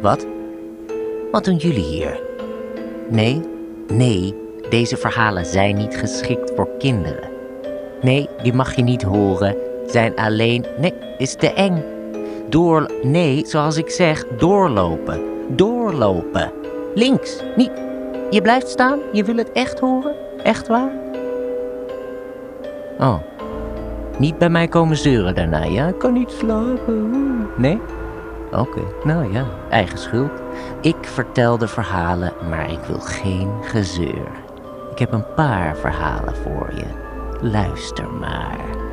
Wat? Wat doen jullie hier? Nee, nee, deze verhalen zijn niet geschikt voor kinderen. Nee, die mag je niet horen. Zijn alleen. Nee, is te eng. Door. Nee, zoals ik zeg, doorlopen. Doorlopen. Links, niet. Je blijft staan? Je wil het echt horen? Echt waar? Oh. Niet bij mij komen zeuren daarna, ja? Ik kan niet slapen. Nee? Oké, nou ja, eigen schuld. Ik vertel de verhalen, maar ik wil geen gezeur. Ik heb een paar verhalen voor je. Luister maar.